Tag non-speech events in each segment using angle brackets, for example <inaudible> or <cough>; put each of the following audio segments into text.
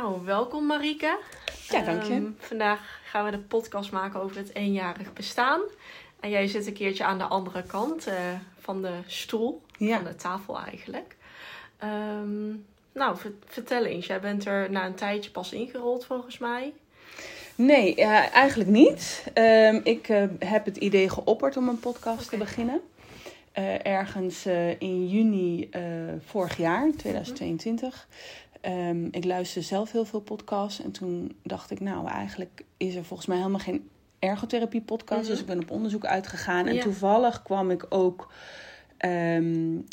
Nou, welkom Marike. Ja, dank je. Ehm, vandaag gaan we de podcast maken over het eenjarig bestaan. En jij zit een keertje aan de andere kant eh, van de stoel, Ja. van de tafel eigenlijk. Ehm, nou, ver- vertel eens. Jij bent er na een tijdje pas ingerold volgens mij. Nee, ja, eigenlijk niet. Ehm, ik eh, heb het idee geopperd om een podcast te beginnen. Eh, ergens eh, in juni eh, vorig jaar, 2022. Ehm, ik luisterde zelf heel veel podcasts. En toen dacht ik, nou, eigenlijk is er volgens mij helemaal geen ergotherapie podcast. Mhm. Dus ik ben op onderzoek uitgegaan. En Ja. toevallig kwam ik ook ehm,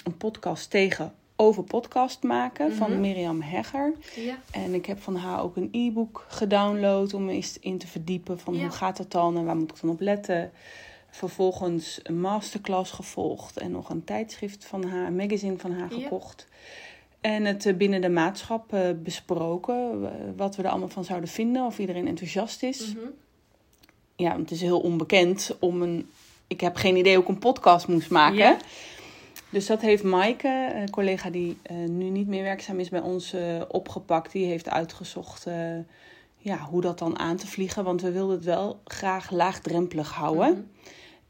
een podcast tegen over podcast maken Mhm. van Mirjam Hegger. Ja. En ik heb van haar ook een e-book gedownload om me eens in te verdiepen van Ja. hoe gaat dat dan en waar moet ik dan op letten. Vervolgens een masterclass gevolgd en nog een tijdschrift van haar, een magazine van haar gekocht. En het eh, binnen de maatschap eh, besproken, eh, wat we er allemaal van zouden vinden, of iedereen enthousiast is. Mhm. Ja, want het is heel onbekend om een... Ik heb geen idee hoe ik een podcast moest maken. Dus dat heeft Maaike, een collega die nu niet meer werkzaam is bij ons, opgepakt. Die heeft uitgezocht ja, hoe dat dan aan te vliegen. Want we wilden het wel graag laagdrempelig houden. Mhm.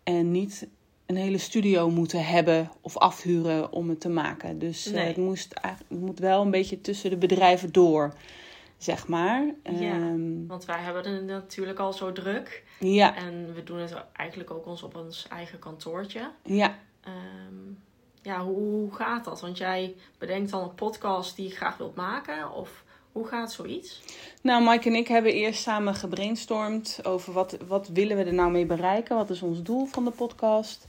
En niet een hele studio moeten hebben of afhuren om het te maken. Dus eh, het, moest, het moet wel een beetje tussen de bedrijven door, zeg maar. Ja. Ehm, Want wij hebben het natuurlijk al zo druk. ja, En we doen het eigenlijk ook ons op ons eigen kantoortje. ja. Ehm, ja, hoe, hoe gaat dat? Want jij bedenkt dan een podcast die je graag wilt maken? Of hoe gaat zoiets? Nou, Mike en ik hebben eerst samen gebrainstormd over wat, wat willen we er nou mee bereiken? Wat is ons doel van de podcast?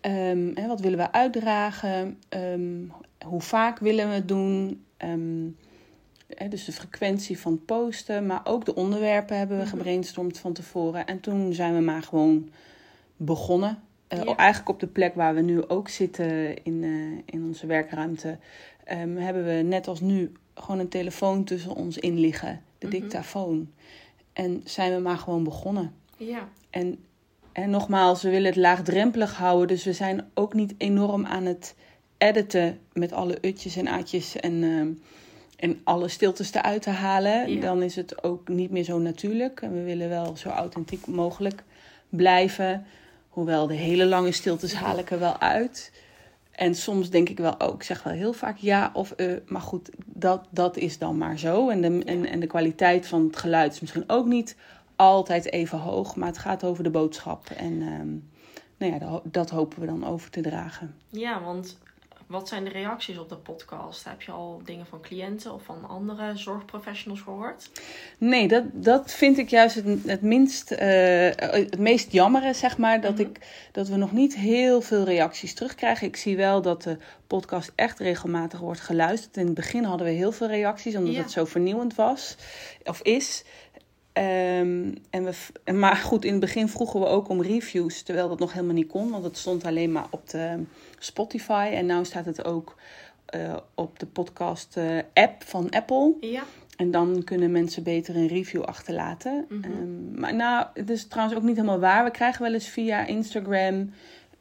Ehm, hè, wat willen we uitdragen? Ehm, hoe vaak willen we het doen? Ehm, hè, dus de frequentie van posten, maar ook de onderwerpen hebben we Mhm. gebrainstormd van tevoren. En toen zijn we maar gewoon begonnen. Eh, Ja. Eigenlijk op de plek waar we nu ook zitten in, eh, in onze werkruimte. ehm, hebben we net als nu gewoon een telefoon tussen ons in liggen. De Mhm. dictafoon. En zijn we maar gewoon begonnen. Ja. En, en nogmaals, we willen het laagdrempelig houden. Dus we zijn ook niet enorm aan het editen met alle utjes en aatjes en, ehm, en alle stiltes eruit te halen. Ja. Dan is het ook niet meer zo natuurlijk. En we willen wel zo authentiek mogelijk blijven. Hoewel de hele lange stiltes haal ik er wel uit. En soms denk ik wel, oh, ik zeg wel heel vaak ja of eh. Maar goed, dat, dat is dan maar zo. En de, en, en de kwaliteit van het geluid is misschien ook niet altijd even hoog. Maar het gaat over de boodschap. En ehm, nou ja, dat, dat hopen we dan over te dragen. ja, want wat zijn de reacties op de podcast? Heb je al dingen van cliënten of van andere zorgprofessionals gehoord? Nee, dat, dat vind ik juist het, het minst, eh, het meest jammere, zeg maar. Dat, Mhm. ik, dat we nog niet heel veel reacties terugkrijgen. Ik zie wel dat de podcast echt regelmatig wordt geluisterd. In het begin hadden we heel veel reacties, omdat Ja. het zo vernieuwend was, of is. Ehm, en we, maar goed, in het begin vroegen we ook om reviews, terwijl dat nog helemaal niet kon. Want het stond alleen maar op de Spotify. En nu staat het ook eh, op de podcast-app van Apple. Ja. En dan kunnen mensen beter een review achterlaten. Mhm. Ehm, maar nou, het is trouwens ook niet helemaal waar. We krijgen wel eens via Instagram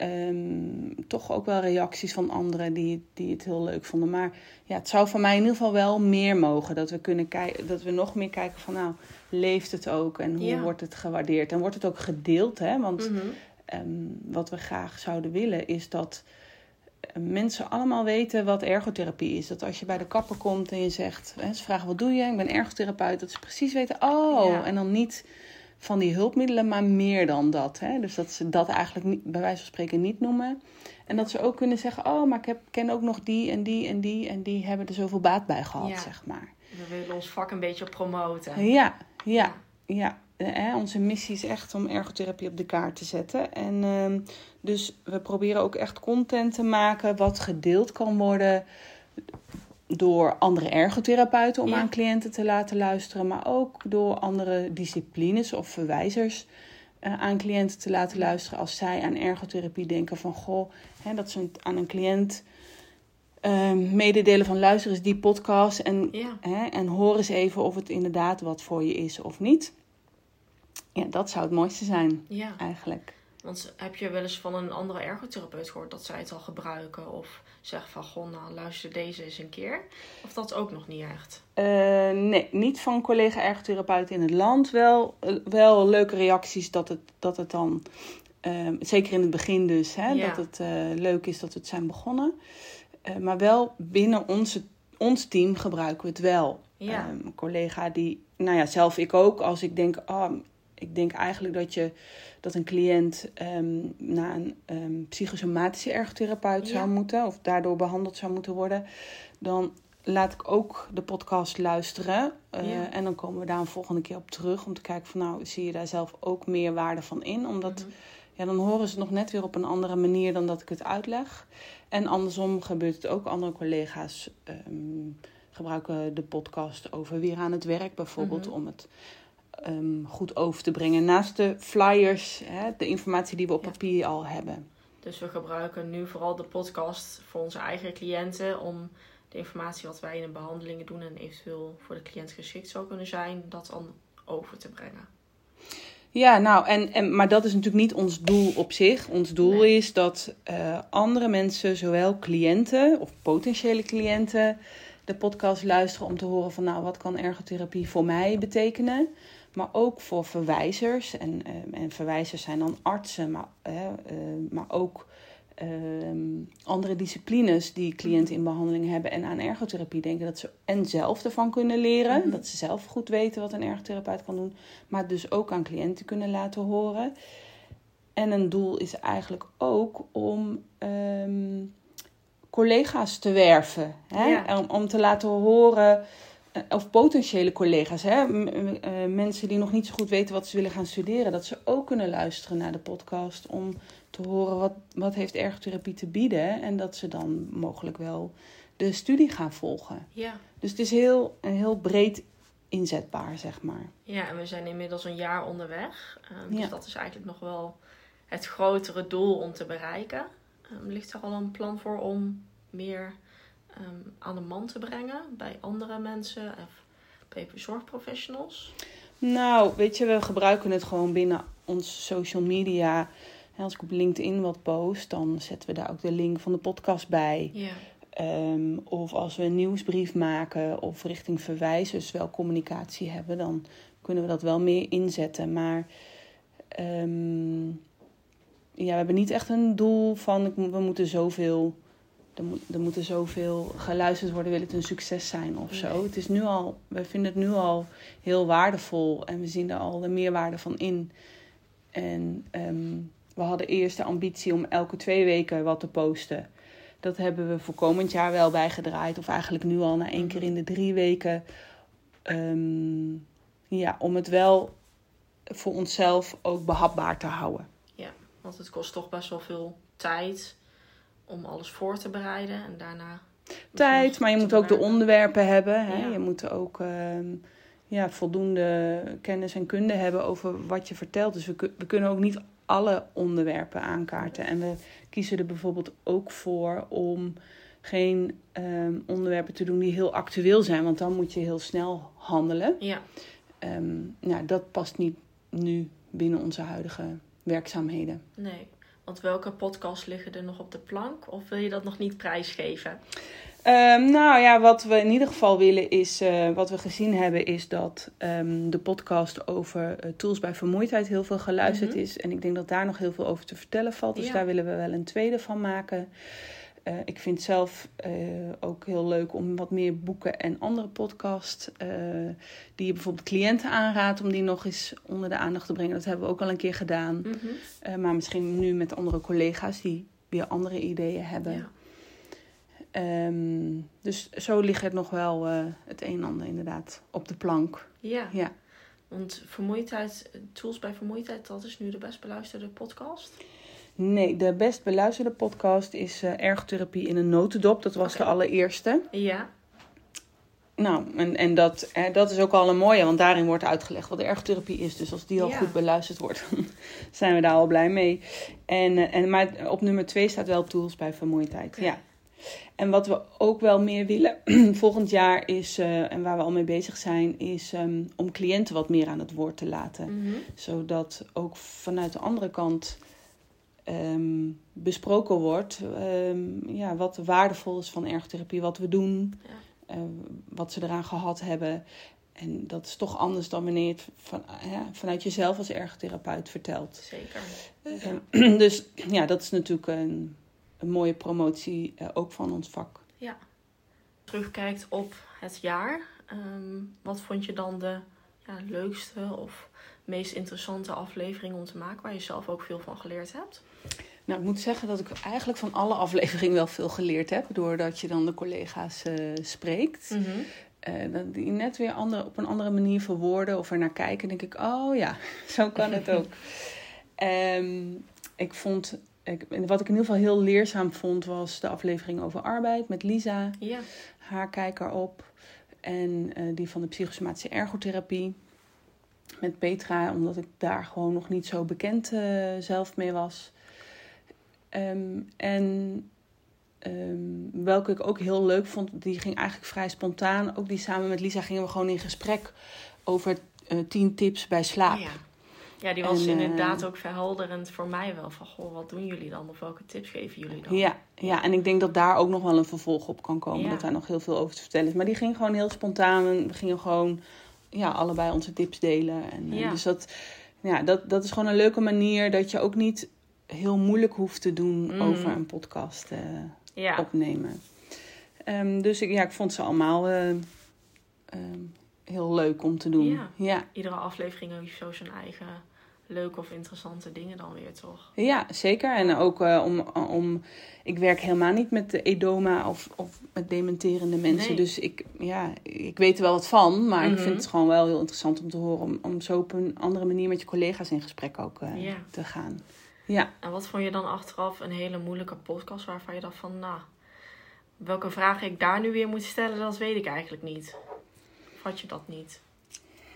ehm, toch ook wel reacties van anderen die, die het heel leuk vonden. Maar ja, het zou voor mij in ieder geval wel meer mogen. Dat we, kunnen kijken, dat we nog meer kijken van nou, leeft het ook en hoe Ja. wordt het gewaardeerd? En wordt het ook gedeeld? Hè? Want Mhm. Ehm, wat we graag zouden willen is dat eh, mensen allemaal weten wat ergotherapie is. Dat als je bij de kapper komt en je zegt, hè, ze vragen wat doe je? Ik ben ergotherapeut. Dat ze precies weten, oh, Ja. en dan niet van die hulpmiddelen, maar meer dan dat. Hè? Dus dat ze dat eigenlijk niet, bij wijze van spreken niet noemen. En dat ze ook kunnen zeggen, oh, maar ik heb, ken ook nog die en die en die en die hebben er zoveel baat bij gehad, Ja. zeg maar. We willen ons vak een beetje promoten. Ja, ja, ja. Hè, onze missie is echt om ergotherapie op de kaart te zetten. En ehm, dus we proberen ook echt content te maken wat gedeeld kan worden door andere ergotherapeuten om Ja. aan cliënten te laten luisteren, maar ook door andere disciplines of verwijzers eh, aan cliënten te laten luisteren als zij aan ergotherapie denken van goh, hè, dat ze aan een cliënt eh, mededelen van luister eens die podcast en, Ja. hè, en hoor eens even of het inderdaad wat voor je is of niet. Ja, dat zou het mooiste zijn Ja. eigenlijk. Want heb je wel eens van een andere ergotherapeut gehoord dat zij het al gebruiken? Of zeggen van, goh, nou luister deze eens een keer. Of dat ook nog niet echt? Eh, nee, niet van collega-ergotherapeuten in het land. Wel, eh, wel leuke reacties dat het, dat het dan, eh, zeker in het begin dus, hè, Ja. dat het eh, leuk is dat we het zijn begonnen. Maar wel binnen onze, ons team gebruiken we het wel. Ja. Ehm, een collega die, nou ja, zelf ik ook, als ik denk, ah, ik denk eigenlijk dat je dat een cliënt ehm, naar een ehm, psychosomatische ergotherapeut Ja. zou moeten, of daardoor behandeld zou moeten worden, dan laat ik ook de podcast luisteren. Eh, Ja. En dan komen we daar een volgende keer op terug om te kijken van nou, zie je daar zelf ook meer waarde van in? Omdat Mhm. ja, dan horen ze het nog net weer op een andere manier dan dat ik het uitleg. En andersom gebeurt het ook. Andere collega's ehm, gebruiken de podcast over weer aan het werk bijvoorbeeld Mhm. om het ehm, goed over te brengen. Naast de flyers, hè, de informatie die we op Ja. papier al hebben. Dus we gebruiken nu vooral de podcast voor onze eigen cliënten. Om de informatie wat wij in de behandelingen doen en eventueel voor de cliënt geschikt zou kunnen zijn, dat dan over te brengen. Ja, nou, en, en, maar dat is natuurlijk niet ons doel op zich. Ons doel Nee. is dat eh, andere mensen, zowel cliënten of potentiële cliënten, de podcast luisteren om te horen van, nou, wat kan ergotherapie voor mij betekenen? Maar ook voor verwijzers. En, eh, en verwijzers zijn dan artsen, maar, eh, eh, maar ook ehm, andere disciplines die cliënten in behandeling hebben en aan ergotherapie denken. Dat ze en zelf ervan kunnen leren, Mhm. dat ze zelf goed weten wat een ergotherapeut kan doen maar dus ook aan cliënten kunnen laten horen. En een doel is eigenlijk ook om ehm, collega's te werven. Hè? Ja. Om, om te laten horen, eh, of potentiële collega's, hè? M- eh, mensen die nog niet zo goed weten wat ze willen gaan studeren, dat ze ook kunnen luisteren naar de podcast om te horen wat, wat heeft ergotherapie te bieden. En dat ze dan mogelijk wel de studie gaan volgen. Ja. Dus het is heel, heel breed inzetbaar, zeg maar. Ja, en we zijn inmiddels een jaar onderweg. Ehm, Ja. Dus dat is eigenlijk nog wel het grotere doel om te bereiken. Ehm, ligt er al een plan voor om meer ehm, aan de man te brengen bij andere mensen of bij zorgprofessionals? Nou, weet je, we gebruiken het gewoon binnen onze social media. En als ik op LinkedIn wat post, dan zetten we daar ook de link van de podcast bij. Ja. Ehm, of als we een nieuwsbrief maken of richting verwijzers wel communicatie hebben, dan kunnen we dat wel meer inzetten. Maar ja, we hebben niet echt een doel van we moeten zoveel. Er, moet, er moeten zoveel geluisterd worden, wil het een succes zijn of zo. Nee. Het is nu al, we vinden het nu al heel waardevol en we zien er al de meerwaarde van in. En ehm, we hadden eerst de ambitie om elke twee weken wat te posten. Dat hebben we voor komend jaar wel bijgedraaid. Of eigenlijk nu al na één keer in de drie weken. Ehm, ja, om het wel voor onszelf ook behapbaar te houden. Want het kost toch best wel veel tijd om alles voor te bereiden en daarna. Tijd, maar je moet ook de onderwerpen hebben. Hè? Ja. Je moet ook ehm, ja, voldoende kennis en kunde hebben over wat je vertelt. Dus we, we kunnen ook niet alle onderwerpen aankaarten. En we kiezen er bijvoorbeeld ook voor om geen ehm, onderwerpen te doen die heel actueel zijn. Want dan moet je heel snel handelen. Ja, Ehm, nou, dat past niet nu binnen onze huidige werkzaamheden. nee. Want welke podcasts liggen er nog op de plank? Of wil je dat nog niet prijsgeven? Ehm, nou ja, wat we in ieder geval willen is, eh, wat we gezien hebben, is dat ehm, de podcast over eh, tools bij vermoeidheid heel veel geluisterd Mhm. is. En ik denk dat daar nog heel veel over te vertellen valt. Dus Ja. daar willen we wel een tweede van maken. Eh, ik vind het zelf eh, ook heel leuk om wat meer boeken en andere podcasts eh, die je bijvoorbeeld cliënten aanraadt om die nog eens onder de aandacht te brengen. Dat hebben we ook al een keer gedaan. Mhm. Maar misschien nu met andere collega's die weer andere ideeën hebben. Ja. Ehm, dus zo ligt er nog wel het een en ander inderdaad op de plank. ja, Ja. want vermoeidheid, tools bij vermoeidheid, dat is nu de best beluisterde podcast. Nee, de best beluisterde podcast is eh Ergotherapie in een notendop. Dat was de allereerste. Ja, Nou, en, en dat, hè, dat is ook al een mooie, want daarin wordt uitgelegd wat ergotherapie is. Dus als die al Ja. goed beluisterd wordt, dan <laughs> zijn we daar al blij mee. En, eh, en, maar op nummer twee staat wel tools bij vermoeidheid. Ja. En wat we ook wel meer willen <clears throat> volgend jaar is, eh, en waar we al mee bezig zijn, is ehm, om cliënten wat meer aan het woord te laten. Mhm. Zodat ook vanuit de andere kant ehm, besproken wordt ehm, ja, wat waardevol is van ergotherapie, wat we doen, Ja. eh, wat ze eraan gehad hebben. En dat is toch anders dan wanneer je het van, ja, vanuit jezelf als ergotherapeut vertelt. Zeker. Ehm, <clears throat> dus ja, dat is natuurlijk een, een mooie promotie eh, ook van ons vak. Terugkijkt op het jaar. wat vond je dan de ja, leukste of meest interessante aflevering om te maken, waar je zelf ook veel van geleerd hebt? Nou, ik moet zeggen dat ik eigenlijk van alle afleveringen wel veel geleerd heb. Doordat je dan de collega's eh, spreekt. Eh, dat die net weer andere, op een andere manier verwoorden of er naar kijken. denk ik, oh ja, <laughs> zo kan het ook. <laughs> Ehm, ik vond, ik, wat ik in ieder geval heel leerzaam vond, was de aflevering over arbeid met Lisa. Ja. Haar kijker op. En eh, die van de psychosomatische ergotherapie met Petra, omdat ik daar gewoon nog niet zo bekend eh, zelf mee was. Ehm, en ehm, welke ik ook heel leuk vond, die ging eigenlijk vrij spontaan. Ook die samen met Lisa gingen we gewoon in gesprek over eh, tien tips bij slaap. Ja. Ja, die was En, eh, inderdaad ook verhelderend voor mij wel. Van, goh, wat doen jullie dan? Of welke tips geven jullie dan? Ja, ja, en ik denk dat daar ook nog wel een vervolg op kan komen. Ja. Dat daar nog heel veel over te vertellen is. Maar die ging gewoon heel spontaan. En we gingen gewoon ja, allebei onze tips delen. En, eh. Dus dat, ja, dat, dat is gewoon een leuke manier dat je ook niet heel moeilijk hoeft te doen Mm. over een podcast eh, Ja. opnemen. Ehm, dus ik, ja, ik vond ze allemaal eh, ehm, heel leuk om te doen. Ja. ja. Iedere aflevering heeft zo zijn eigen leuke of interessante dingen dan weer, toch? Ja, zeker. En ook eh, om, om. Ik werk helemaal niet met de edoma of, of met dementerende mensen. Nee. Dus ik, ja, ik weet er wel wat van. Maar ik Mhm. vind het gewoon wel heel interessant om te horen. Om, om zo op een andere manier met je collega's in gesprek ook eh, Ja. te gaan. Ja. En wat vond je dan achteraf een hele moeilijke podcast waarvan je dacht van, nou, welke vragen ik daar nu weer moet stellen, dat weet ik eigenlijk niet. Of had je dat niet?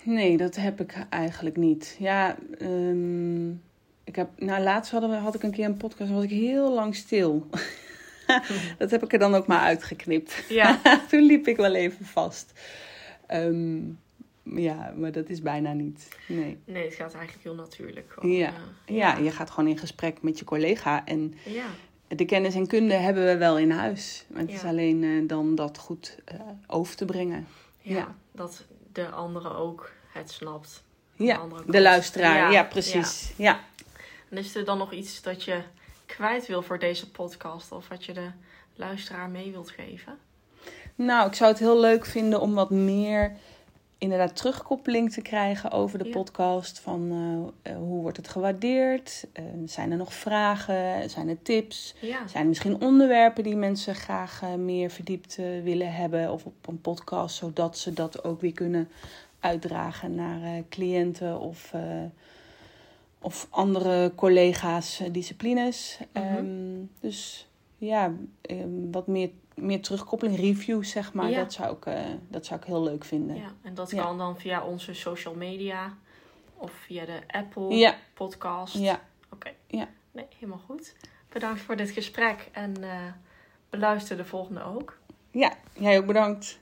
Nee, dat heb ik eigenlijk niet. Ja, ehm, ik heb, nou, laatst hadden we, had ik een keer een podcast en was ik heel lang stil. <laughs> dat heb ik er dan ook maar uitgeknipt. Ja. <laughs> Toen liep ik wel even vast. Ehm, ja, maar dat is bijna niet. Nee. Nee, het gaat eigenlijk heel natuurlijk. Gewoon, Ja. eh, Ja, je gaat gewoon in gesprek met je collega. En ja. de kennis en kunde hebben we wel in huis. Maar het is Ja. alleen eh, dan dat goed eh, over te brengen. Ja, Ja. dat de andere ook het snapt. Ja, de luisteraar. Ja, Ja, precies. Ja. En is er dan nog iets dat je kwijt wil voor deze podcast? Of wat je de luisteraar mee wilt geven? Nou, ik zou het heel leuk vinden om wat meer inderdaad terugkoppeling te krijgen over de Ja. podcast. Van eh, eh, hoe wordt het gewaardeerd? Eh, zijn er nog vragen? Zijn er tips? Ja. Zijn er misschien onderwerpen die mensen graag meer verdiept willen hebben? Of op een podcast, zodat ze dat ook weer kunnen uitdragen naar eh, cliënten of, eh, of andere collega's, eh, disciplines. Mhm. Ehm, dus ja, ehm, wat meer, meer terugkoppeling, reviews zeg maar. Ja. Dat, zou ik, dat zou ik heel leuk vinden. ja. En dat Ja. kan dan via onze social media of via de Apple Ja. podcast. Ja. Oké. Ja. Nee, helemaal goed. Bedankt voor dit gesprek en eh, beluister de volgende ook. ja, jij ook bedankt.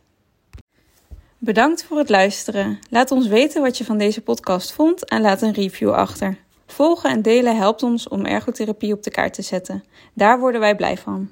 Bedankt voor het luisteren. Laat ons weten wat je van deze podcast vond en laat een review achter. Volgen en delen helpt ons om ergotherapie op de kaart te zetten. Daar worden wij blij van.